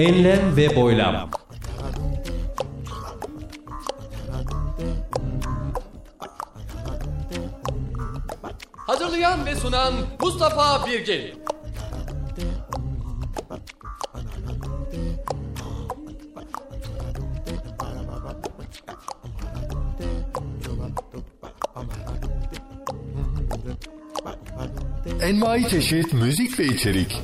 Enlem ve boylam. Hazırlayan ve sunan Mustafa Birgin. Envai çeşit müzik ve içerik.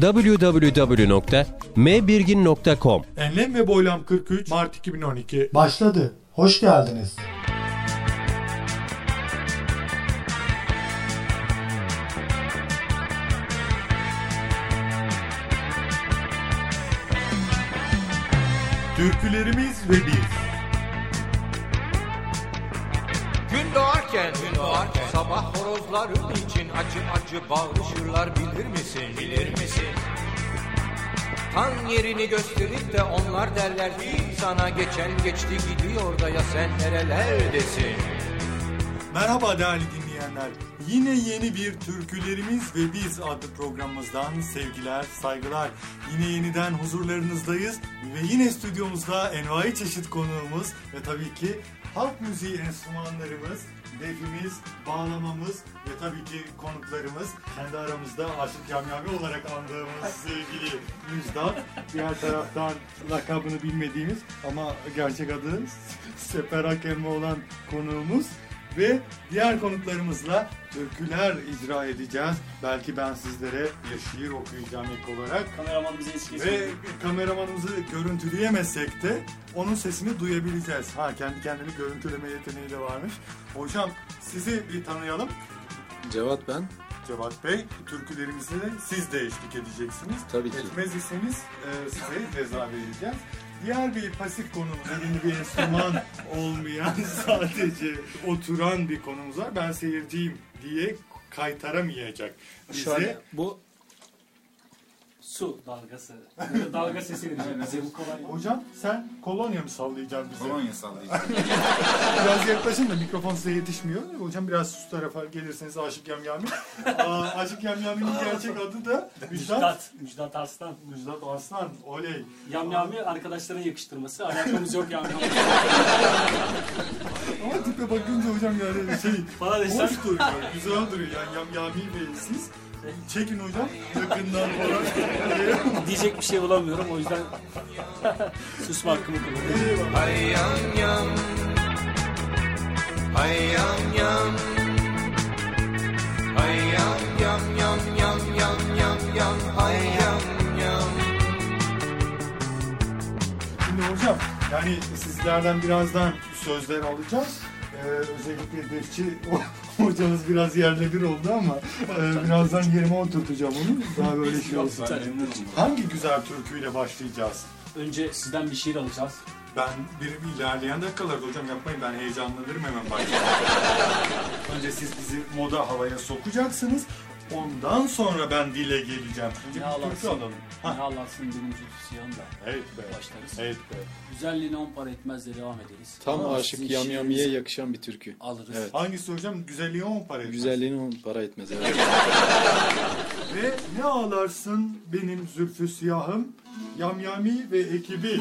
www.mbirgin.com Enlem ve Boylam 43 Mart 2012 Başladı. Hoş geldiniz. Türkülerimiz ve biz Gün doğarken, gün doğarken sabah horozların için acı acı bağırışırlar bilir misin? Bilir misin? Tan yerini gösterip de onlar derler ki sana geçen geçti gidiyor da ya sen nerelerdesin? Merhaba değerli dinleyenler. Yine yeni bir Türkülerimiz ve Biz adlı programımızdan sevgiler, saygılar. Yine yeniden huzurlarınızdayız ve yine stüdyomuzda envai çeşit konuğumuz ve tabii ki halk müziği enstrümanlarımız, defimiz, bağlamamız ve tabii ki konuklarımız kendi aramızda Aşık Yamyami olarak andığımız sevgili Müjdat. Diğer taraftan lakabını bilmediğimiz ama gerçek adı Sefer Hakemi olan konuğumuz ve diğer konuklarımızla türküler icra edeceğiz. Belki ben sizlere bir şiir okuyacağım ilk olarak. Kameraman bize eski Ve kameramanımızı görüntüleyemesek de onun sesini duyabileceğiz. Ha kendi kendini görüntüleme yeteneği de varmış. Hocam sizi bir tanıyalım. Cevat ben. Cevat Bey, türkülerimizi de siz de eşlik edeceksiniz. Tabii ki. Etmez iseniz e, size ceza vereceğiz. Diğer bir pasif konumuz, elinde bir enstrüman olmayan, sadece oturan bir konumuz var. Ben seyirciyim diye kaytaramayacak. Bize Şöyle bu su dalgası. Dalga sesi vereceğim bize bu kolay. Hocam sen kolonya mı sallayacaksın bize? Kolonya sallayacağım. Biraz yaklaşın da mikrofon size yetişmiyor. Hocam biraz sus tarafa gelirseniz Aşık Yamyami. Aa, Aşık Yamyami'nin gerçek adı da Müjdat. Müjdat, Müjdat Arslan. Müjdat Arslan. Oley. Yamyami arkadaşların yakıştırması. Alakamız yok yamyami. Ama tipe bakınca hocam yani şey Bana hoş duruyor. Güzel duruyor. Yani Yamyami Bey siz çekin hocam yakından falan. Diyecek bir şey bulamıyorum o yüzden susma hakkımı kullanıyorum. Hay yam yam Hay yam yam Hay yam yam yam yam yam yam yam Hay yam yam Şimdi hocam yani sizlerden birazdan sözler alacağız. Ee, özellikle defçi hocamız biraz yerle bir oldu ama e, birazdan yerime oturtacağım onu. Daha böyle şey olsun. Hangi güzel türküyle başlayacağız? Önce sizden bir şiir alacağız. Ben bir ilerleyen dakikalarda hocam yapmayın ben heyecanlanırım hemen başlayalım. Önce siz bizi moda havaya sokacaksınız. Ondan sonra ben dile geleceğim. Ne alalım. ne Ha. ağlarsın benim zülfü siyahım da. Evet be. Başlarız. Evet be. Güzelliğine on para etmez de devam ederiz. Tam Ama aşık yamyamiye yakışan bir türkü. Alırız. Evet. Hangisi hocam? Güzelliğe on para etmez. Güzelliğini on para etmez. Evet. Ve ne ağlarsın benim zülfü siyahım, yamyami ve ekibi.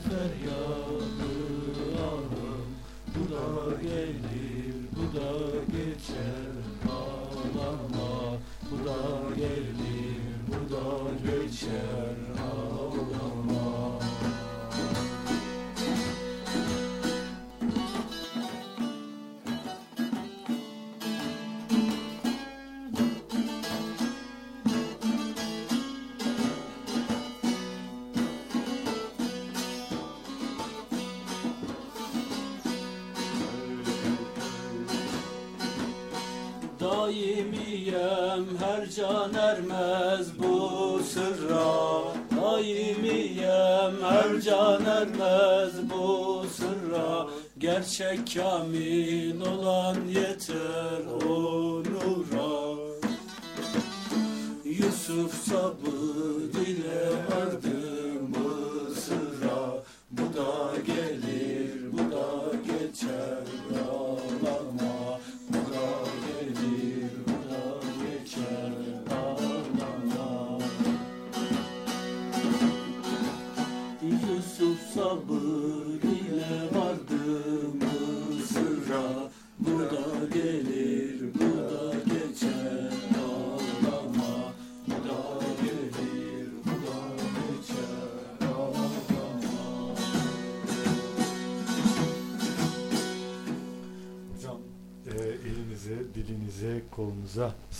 Feryadı ahım Bu da gelir bu da geçer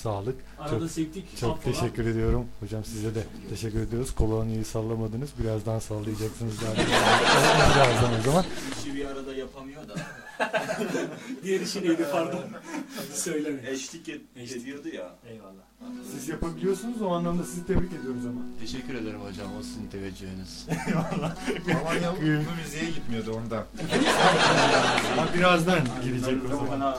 sağlık. Arada Çok- sektik. Çok teşekkür ediyorum. Hocam size de teşekkür ediyoruz. Kolonyayı sallamadınız. Birazdan sallayacaksınız zaten. Birazdan o zaman. İşi bir arada yapamıyor da Diğer işi neydi pardon? Söyleme. eşlik et, Eşlik. ediyordu ya. Eyvallah. Siz yapabiliyorsunuz. O anlamda sizi tebrik ediyoruz ama. Teşekkür ederim hocam o sizin teveccühünüz. Alanya bu müziğe gitmiyordu ondan. Ama birazdan girecek o zaman.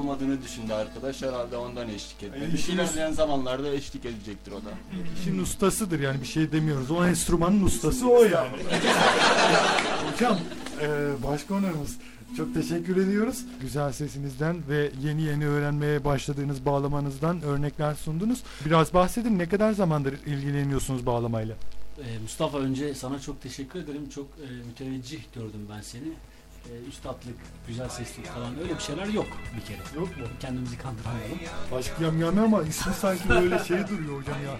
Olmadığını düşündü arkadaş herhalde ondan eşlik etti. Yani işin- ilerleyen zamanlarda eşlik edecektir o da. İşin ustasıdır yani bir şey demiyoruz. O enstrümanın ustası o yani. Hocam e, başkonuğumuz çok teşekkür ediyoruz. Güzel sesinizden ve yeni yeni öğrenmeye başladığınız bağlamanızdan örnekler sundunuz. Biraz bahsedin ne kadar zamandır ilgileniyorsunuz bağlamayla? Ee, Mustafa önce sana çok teşekkür ederim. Çok e, müteveccih gördüm ben seni. E, üstatlık, güzel seslik falan öyle bir şeyler yok bir kere. Yok mu? Kendimizi kandırmayalım. Aşk yamyami ama ismi sanki böyle şey duruyor hocam ya.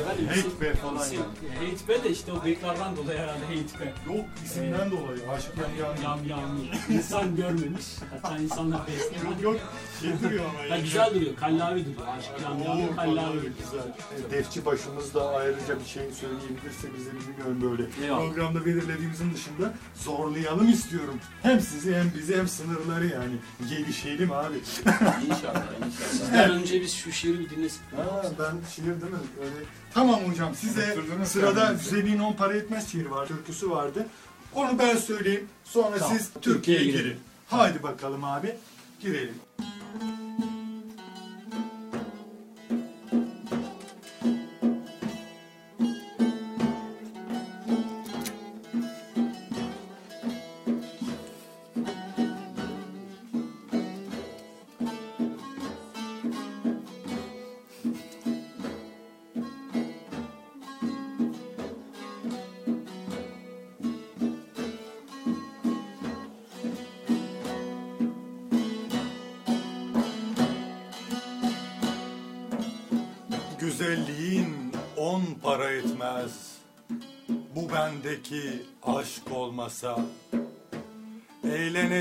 Efendim, Hate isim- be falan isim- yani. e, Hate be de işte o bıyıklardan dolayı herhalde hate be. Yok isimden dolayı aşk yamyami. Yam yam. İnsan görmemiş. Hatta insanlar beslemiyor. Yok yok şey duruyor ama. Ha, güzel duruyor. Kallavi duruyor. Aşk yam yam. Oo, Kallavi güzel. E, Defçi başımız da ayrıca bir şey söyleyebilirse bize bilmiyorum böyle. Eyvallah. Programda belirlediğimizin dışında zorlayalım istiyorum. Hem sizi hem bizi hem sınırları yani. Gelişelim abi. İnşallah inşallah. Sizden önce biz şu şiiri bir dinlesin. Ha, ben şiir değil mi? Öyle. Tamam hocam size Tutturdunuz sırada kendinizi. Güzelliğin on para etmez şiiri var. Türküsü vardı. Onu ben söyleyeyim. Sonra Tamam. siz Türkiye'ye Türkiye'ye girin. girelim. Haydi bakalım abi. Girelim.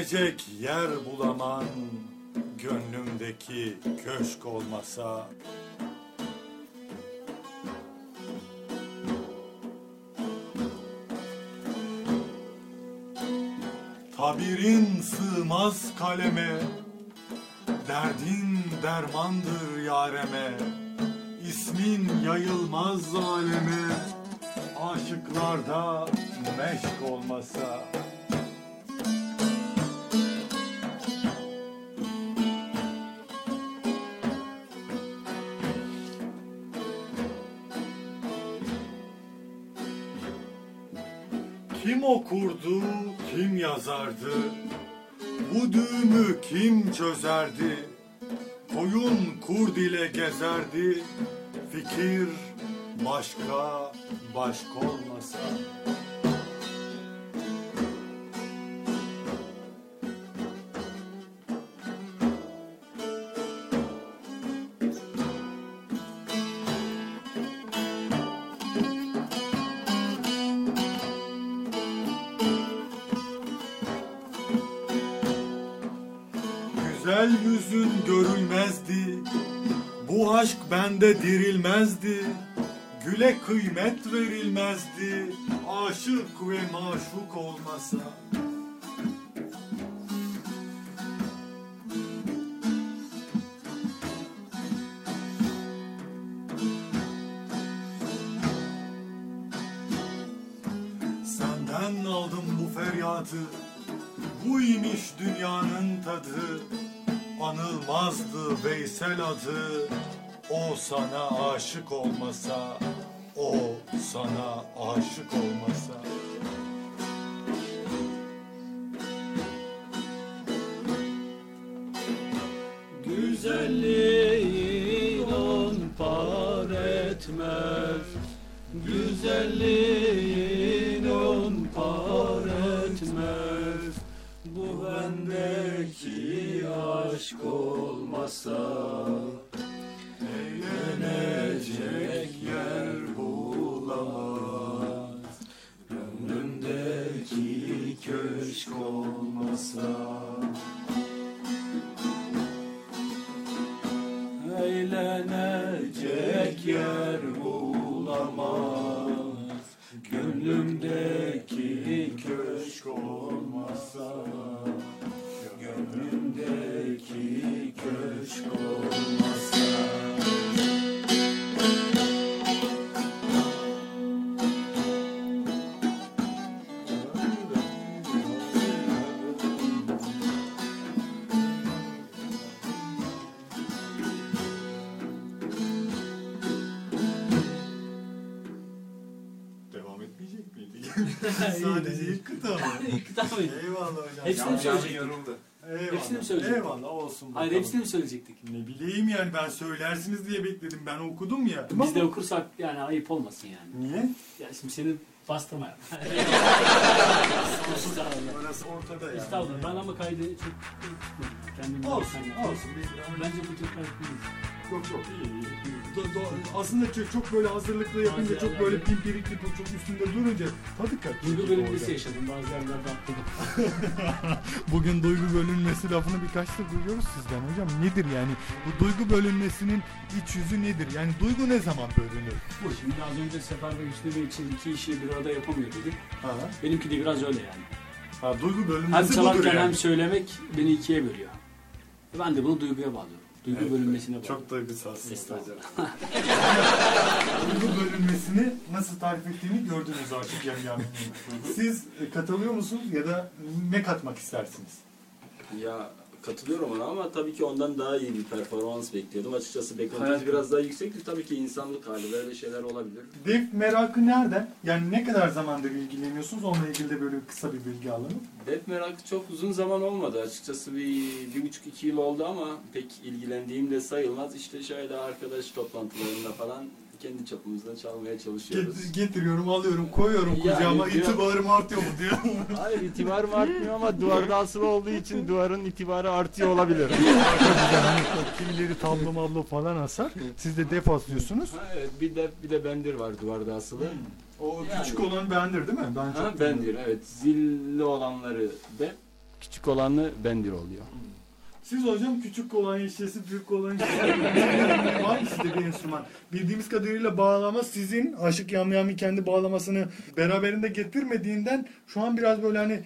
Eğlenecek yer bulaman. Gönlümdeki köşk olmasa. Tabirin sığmaz kaleme Derdin dermandır yareme İsmin yayılmaz aleme Aşıklarda meşk olmasa okurdu, kim yazardı? Bu düğümü kim çözerdi? Koyun kurd ile gezerdi. Fikir başka, başka olmasa. Bende dirilmezdi. Güle kıymet verilmezdi. Aşık ve maşuk olmasa. Senden aldım bu feryadı. Bu imiş dünyanın tadı. Anılmazdı Veysel adı. O sana aşık olmasa, o sana aşık olmasa. Güzelliğin on par etmez Güzelliğin Gönlümdeki köşk olmasa Devam etmeyecek? Sadece ilk kıta mı? Kıta mı? Eyvallah hocam. Hepsini mi söyleyecektik? yoruldu. Hepsini mi söyleyecektik? Eyvallah olsun. Hayır bakalım. hepsini mi söyleyecektik? Ne bileyim yani ben söylersiniz diye bekledim. Ben okudum ya. Biz de okursak yani ayıp olmasın yani. Niye? Ya şimdi seni bastırma. Orası ortada yani. Estağfurullah. Ben ama kaydı çok. Kendimi Olsun, olsun. Bence bu tür kaydetmeyiz. Yok yok iyi iyi. iyi. Aslında çok, çok böyle hazırlıklı yapınca çok böyle pimpirikli çok üstünde durunca tadı kaçıyor. Duygu bölünmesi yaşadım. Bazı yerlerde atladım. Bugün duygu bölünmesi lafını birkaçtır duyuyoruz sizden hocam. Nedir yani? Bu duygu bölünmesinin iç yüzü nedir? Yani duygu ne zaman bölünür? Bu şimdi az önce Sefer ve Hüsnü Bey için iki işi bir arada yapamıyor dedik. Ha, Benimki de biraz öyle yani. ha duygu Hem bölünmesi budur çalarken yani. hem söylemek beni ikiye bölüyor. Ben de bunu duyguya bağlıyorum. Duygu Evet, bölünmesine bağlıyorum. Çok duygusalsınız hocam. Duygu bölünmesini nasıl tarif ettiğini gördünüz artık yani. yani. Siz e, katılıyor musunuz ya da ne katmak istersiniz? Ya katılıyorum ona ama tabii ki ondan daha iyi bir performans bekliyordum. Açıkçası beklentimiz Hayat- biraz daha yüksekti. Tabii ki insanlık hali böyle şeyler olabilir. Def merakı nereden? Yani ne kadar zamandır ilgileniyorsunuz? Onunla ilgili de böyle kısa bir bilgi alalım. Def merakı çok uzun zaman olmadı. Açıkçası bir, bir buçuk iki yıl oldu ama pek ilgilendiğim de sayılmaz. İşte şöyle arkadaş toplantılarında falan kendi çapımızda çalmaya çalışıyoruz. Get- getiriyorum, alıyorum, koyuyorum Yani kucağıma, diyor- itibarım artıyor mu diyor. Hayır itibarım artmıyor ama duvarda asılı olduğu için duvarın itibarı artıyor olabilir. kimileri tablo mablo falan asar. Siz de def aslıyorsunuz. Ha, evet bir de bir de bendir var duvarda asılı. O Yani. küçük olan bendir değil mi? Ben Ha çok bendir evet. Zilli olanları de küçük olanı bendir oluyor. Siz hocam küçük olan eşyası, büyük olan eşyası. Var mı sizde bir enstrüman? Bildiğimiz kadarıyla bağlama sizin Aşık Yamyami kendi bağlamasını beraberinde getirmediğinden şu an biraz böyle hani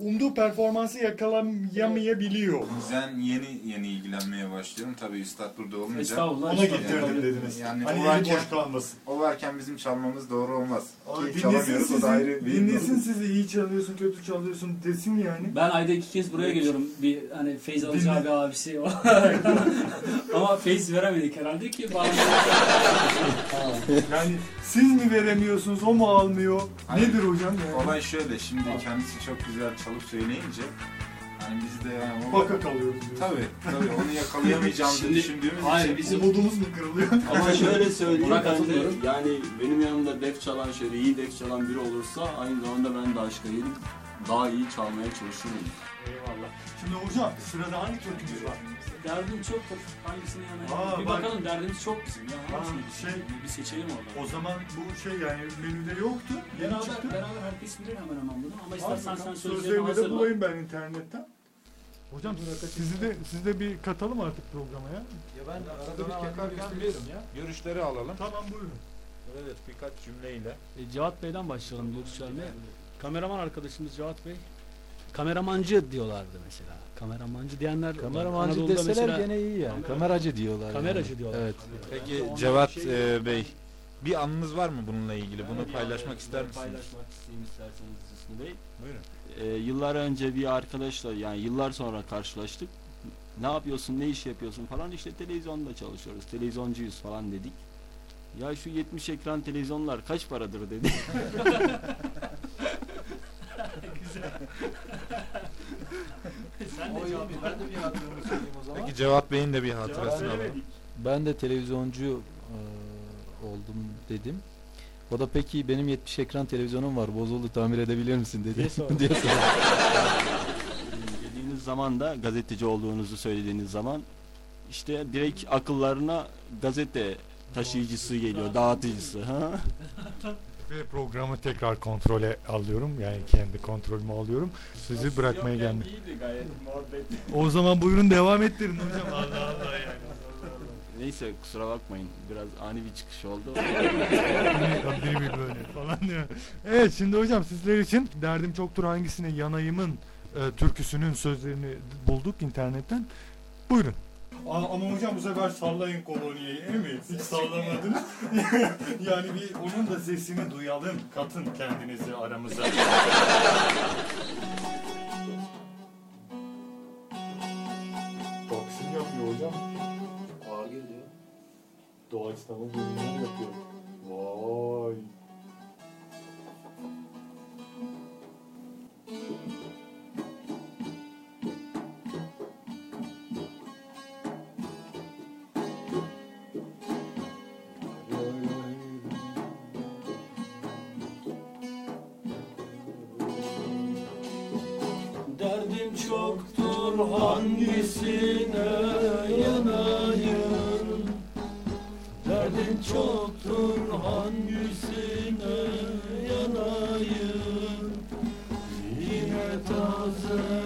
umduğu performansı yakalayamayabiliyor. Ben yeni yeni ilgilenmeye başlıyorum. Tabii üstad burada olmayınca. Estağfurullah. Ona getirdim dediniz. Yani Hani o varken, boş kalmasın. o varken bizim çalmamız doğru olmaz. Abi Ki dinlesin çalamıyoruz, o da sizi, ayrı bir dinlesin sizi iyi çalıyorsun kötü çalıyorsun desin yani. Ben ayda iki kez buraya geliyorum. Bir hani Feyz Dinle. bir abisi. Ama Feyz veremedik herhalde ki Yani siz mi veremiyorsunuz o mu almıyor? Hayır. Nedir hocam yani? Olay şöyle şimdi kendisi çok güzel çalıp söyleyince hani biz de yani o... Baka kalıyoruz diyorsun. Tabii tabii onu yakalayamayacağımızı Şimdi- düşündüğümüz Hayır, için bizim- Umudumuz mu kırılıyor? Ama şöyle söyleyeyim Buna ben de yani benim yanımda def çalan şöyle iyi def çalan biri olursa aynı zamanda ben de aşka gelip daha iyi çalmaya çalışıyorum. Eyvallah. Şimdi hocam sırada hangi türkümüz var? Derdim çok hangisini yana Aa, bir bak. bakalım derdimiz çok bizim ya Aa, hangisini bir, şey- bir seçelim oradan. O zaman bu şey yani menüde yoktu. Yeni Beraber, çıktı. beraber herkes bilir hemen hemen bunu ama istersen sen sözlerini Sözlerini de hazırla. bulayım ben internetten. Hocam sizi de siz de bir katalım artık programa ya. Ya ben arada bir bakarken biz görüşleri alalım. Tamam buyurun. Evet birkaç cümleyle. E, Cevat Bey'den başlayalım görüş vermeye. Kameraman arkadaşımız Cevat Bey. Kameramancı diyorlardı mesela. Kameramancı diyenler Kameramancı Anadolu'da deseler mesela gene iyi yani. Kameracı diyorlar. Kameracı yani. diyorlar. Evet. Peki Ondan Cevat şey e, Bey bir anınız var mı bununla ilgili? Bunu Yani paylaşmak yani ister misiniz? Paylaşmak isteyeyim isterseniz Hüsnü Bey. Buyurun. Ee, yıllar önce bir arkadaşla yani yıllar sonra karşılaştık. Ne yapıyorsun, ne iş yapıyorsun falan işte televizyonda çalışıyoruz, televizyoncuyuz falan dedik. Ya şu 70 ekran televizyonlar kaç paradır dedi. Sen de cevap ver. Ben de bir hatırımı söyleyeyim o zaman. Peki Cevat Bey'in de bir hatırasını alalım. Ben de televizyoncu e, oldum dedim. O da peki benim 70 ekran televizyonum var bozuldu tamir edebilir misin dedi. Diye sordu. diye sordu. dediğiniz zaman da gazeteci olduğunuzu söylediğiniz zaman işte direkt akıllarına gazete taşıyıcısı geliyor, dağıtıcısı. Ha? Ve programı tekrar kontrole alıyorum. Yani kendi kontrolümü alıyorum. Sizi bırakmaya geldim. O zaman buyurun devam ettirin hocam. Allah Allah yani. Neyse kusura bakmayın biraz ani bir çıkış oldu. Biri bir böyle falan diyor. Evet şimdi hocam sizler için derdim çoktur hangisine yanayımın e, türküsünün sözlerini bulduk internetten. Buyurun. Ama hocam bu sefer sallayın kolonyayı mi? Hiç sallamadınız. yani bir onun da sesini duyalım. Katın kendinizi aramıza. Taksim yapıyor hocam. Ağır geliyor. Doğaçlama bölümler yapıyor. Vay. Hangisine yanayım? Derdim çoktur hangisine yanayım? Yine tazelendi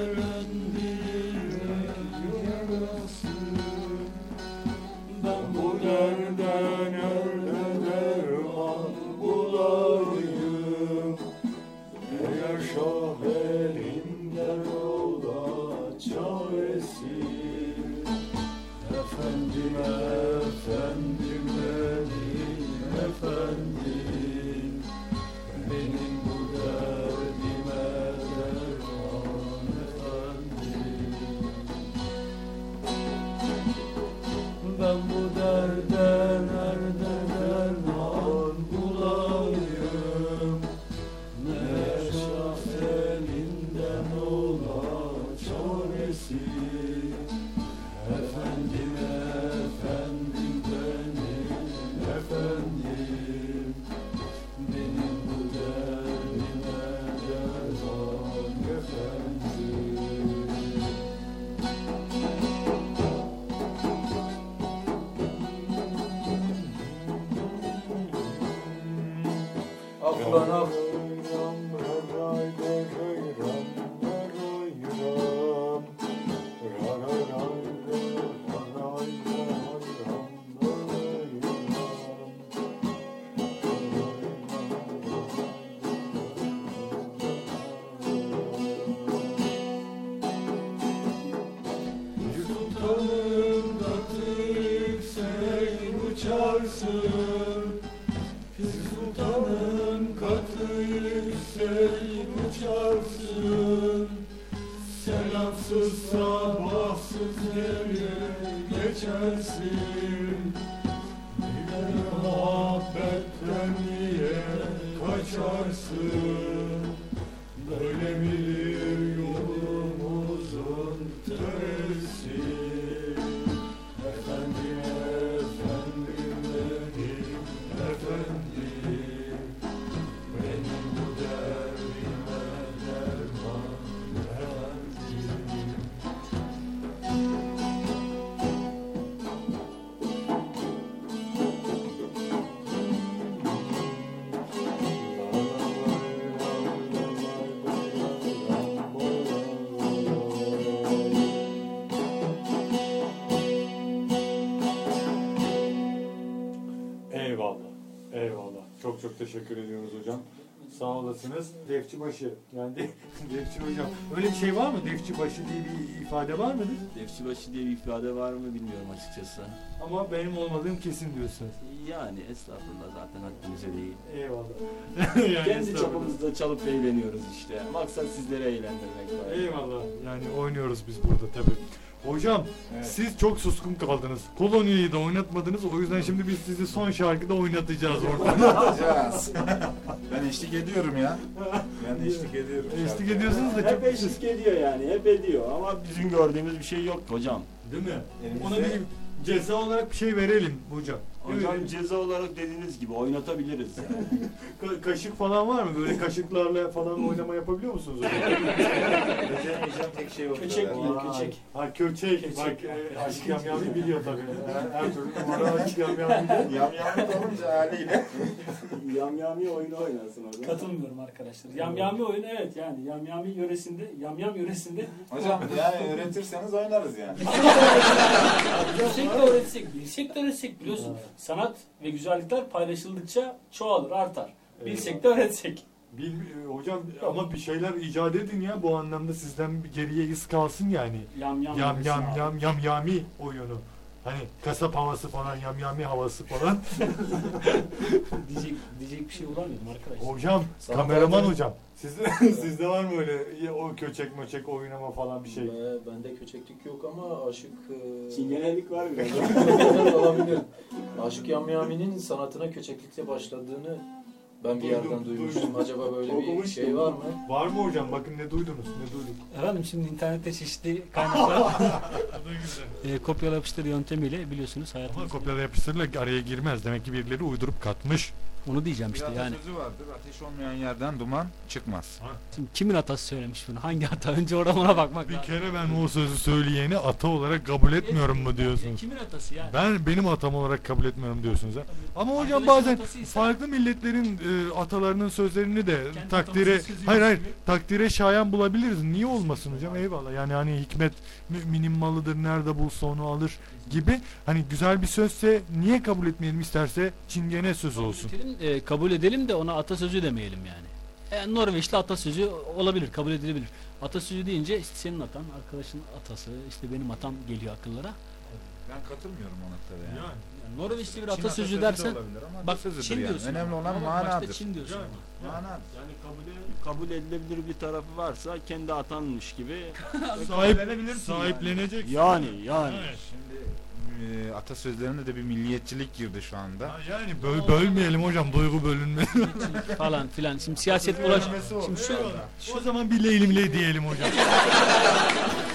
Bana teşekkür ediyoruz hocam. Sağ olasınız. Defçi başı. Yani de, defçi hocam. Öyle bir şey var mı? Defçi başı diye bir ifade var mıdır? Defçibaşı diye bir ifade var mı bilmiyorum açıkçası. Ama benim olmadığım kesin diyorsunuz. Yani estağfurullah zaten haddimize değil. Eyvallah. yani Kendi çapımızda çalıp eğleniyoruz işte. Maksat sizleri eğlendirmek var. Eyvallah. Yani oynuyoruz biz burada tabii. Hocam siz çok suskun kaldınız. Kolonyayı da oynatmadınız. O yüzden şimdi biz sizi son şarkıda oynatacağız orada. Yapacağız. ben eşlik ediyorum ya. Ben eşlik ediyorum. Eşlik ediyorsunuz da çok Hep eşlik ediyor yani. Hep ediyor ama bizim gördüğümüz bir şey yok hocam. Değil mi? Elimizde- Ona bir ceza olarak bir şey verelim hocam. Hocam Evet. ceza olarak dediğiniz gibi oynatabiliriz yani. Ka- kaşık falan var mı? Böyle kaşıklarla falan oynama yapabiliyor musunuz hocam? Beceremeyeceğim tek şey o. Köçek Vay. köçek. Ha köçek. Köçek. Bak e, aşık yamyami biliyor tabii. Her, her türlü numara aşık yamyami biliyor. Yamyamlık olunca haliyle. Yamyami oyunu oynarsın orada. Katılmıyorum arkadaşlar. Yamyami oyunu evet yani yamyami yöresinde, yamyam yöresinde Hocam yani öğretirseniz oynarız yani. De öğretsek, bilsek de öğretsek biliyorsun. Sanat ve güzellikler paylaşıldıkça çoğalır, artar. Bilsek de öğretsek. Bil, hocam ama bir şeyler icat edin ya bu anlamda sizden bir geriye iz kalsın yani. Yam yam Yam yam yam yam yami oyunu. Hani kasap havası falan yam yami havası falan. Diyecek, diyecek bir şey bulamıyorum arkadaşlar. Hocam Sana kameraman zaten- hocam. Sizde sizde var mı öyle ya o köçek möçek oynama falan bir şey? Be- Bende köçeklik yok ama aşık... e, Çingenelik var biraz. olabilir. Aşık Yamyami'nin sanatına köçeklikle başladığını ben bir Duydum, yerden duymuştum. duydum. Acaba böyle bir Okumuştum. şey var mı? Var mı hocam? Bakın ne duydunuz? Ne duyduk? Efendim şimdi internette çeşitli kaynaklar e, kopyala yapıştır yöntemiyle biliyorsunuz Ama hayatımızda. kopyala yapıştırla araya girmez. Demek ki birileri uydurup katmış. Onu diyeceğim Bir işte yani. atasözü vardır. Ateş olmayan yerden duman çıkmaz. Şimdi kimin atası söylemiş bunu? Hangi ata? Önce orada ona bakmak Bir lazım. kere ben o sözü söyleyeni ata olarak kabul etmiyorum mu Ya diyorsunuz? kimin atası yani? Ben benim atam olarak kabul etmiyorum diyorsunuz ha. Ama hocam Arkadaşın bazen farklı milletlerin e, atalarının sözlerini de Kendi takdire hayır hayır gibi. takdire şayan bulabiliriz. Niye olmasın hocam? Eyvallah. Yani hani hikmet müminin malıdır. Nerede bulsa onu alır gibi. Hani güzel bir sözse niye kabul etmeyelim isterse çingene sözü olsun. Edelim, e, kabul edelim de ona atasözü demeyelim yani. E, Norveçli atasözü olabilir, kabul edilebilir. Atasözü deyince işte senin atan, arkadaşın atası, işte benim atam geliyor akıllara. Ben katılmıyorum ona tabii yani. Yani Norveçli bir Çin atasözü de dersen, ama bak Çin yani. diyorsun. Önemli olan manadır. Çin diyorsun. Yani. Yani kabul, kabul edilebilir bir tarafı varsa kendi atanmış gibi. Sahip, sahiplenecek. Yani yani. Evet. Şimdi e, atasözlerinde de bir milliyetçilik girdi şu anda. Ha, Yani böl, bölmeyelim hocam duygu bölünme. falan filan. Şimdi siyaset bulaş. Şimdi şu, o zaman bir leylimle diyelim hocam.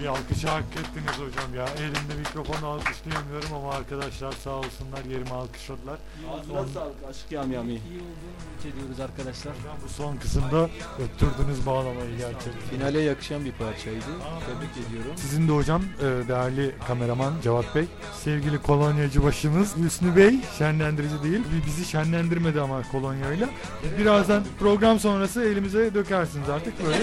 Bir alkış hak ettiniz hocam ya. Elimde mikrofonu alkışlayamıyorum ama arkadaşlar sağ olsunlar yerime alkışladılar. Ağzına sağlık aşık yamyami. İyi olduğunu ümit ediyoruz arkadaşlar. Hocam bu son kısımda öttürdünüz bağlamayı gerçekten. Finale yakışan bir parçaydı. Tebrik ediyorum. Sizin de hocam e, değerli kameraman Cevat Bey, sevgili kolonyacı başımız Hüsnü Bey, şenlendirici değil, bi- bizi şenlendirmedi ama kolonyayla. Birazdan program sonrası elimize dökersiniz artık böyle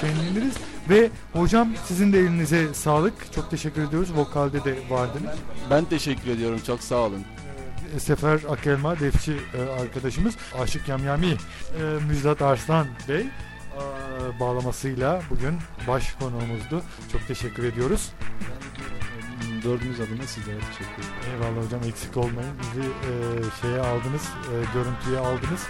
şenleniriz. Ve hocam sizin de elinize sağlık. Çok teşekkür ediyoruz. Vokalde de vardınız. Ben teşekkür ediyorum çok sağ olun. E, Sefer Akelma, defçi e, arkadaşımız. Aşık Yamyami, e, Müjdat Arslan Bey e, bağlamasıyla bugün baş konuğumuzdu. Çok teşekkür ediyoruz. Dördümüz adına sizlere teşekkür ederim. Eyvallah hocam eksik olmayın. Bizi e, şeye aldınız, e, görüntüye aldınız.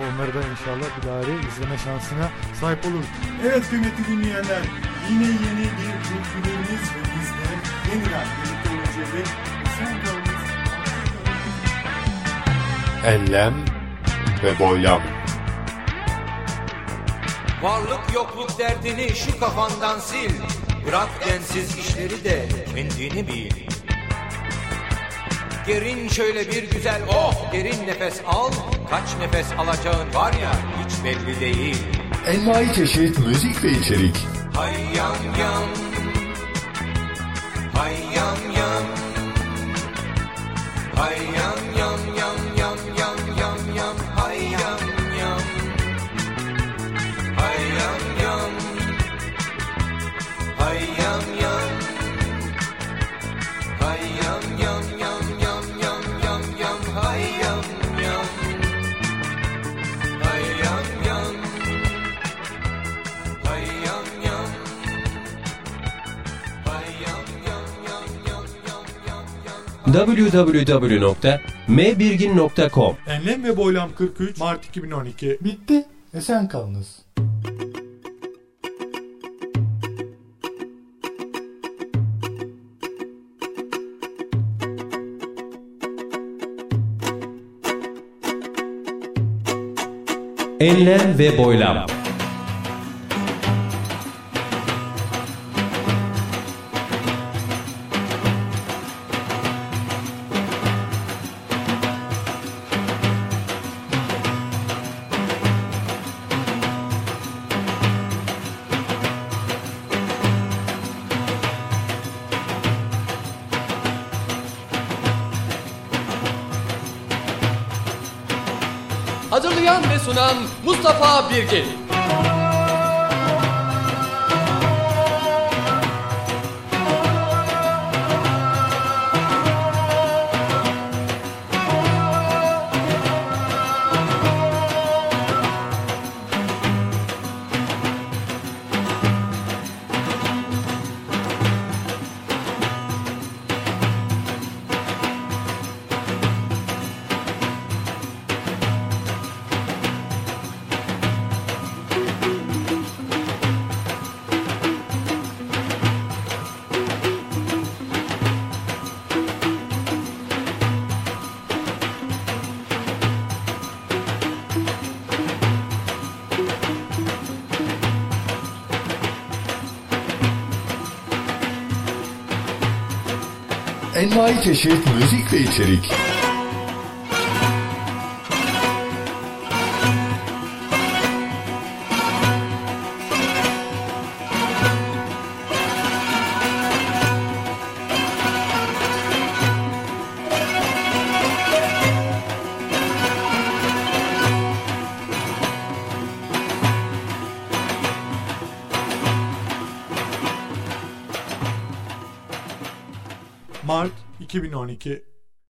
Onları da inşallah bilahare izleme şansına sahip oluruz. Evet kıymetli dinleyenler, yine yeni bir kültürlerimiz ve biz de yeniden birlikte olacağız. Sen kalınız. Enlem ve boylam. Varlık yokluk derdini şu kafandan sil Bırak densiz işleri de kendini bil. Gerin şöyle bir güzel oh derin nefes al. Kaç nefes alacağın var ya hiç belli değil. Envai çeşit müzik ve içerik. Hay yan yan. Hay yan yan. Hay yan yan www.mbirgin.com Enlem ve Boylam 43 Mart 2012. Bitti. Esen kalınız. Enlem ve boylam. Mustafa Birgin. Envai çeşit müzik ve içerik. Mart 2012